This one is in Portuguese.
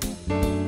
Música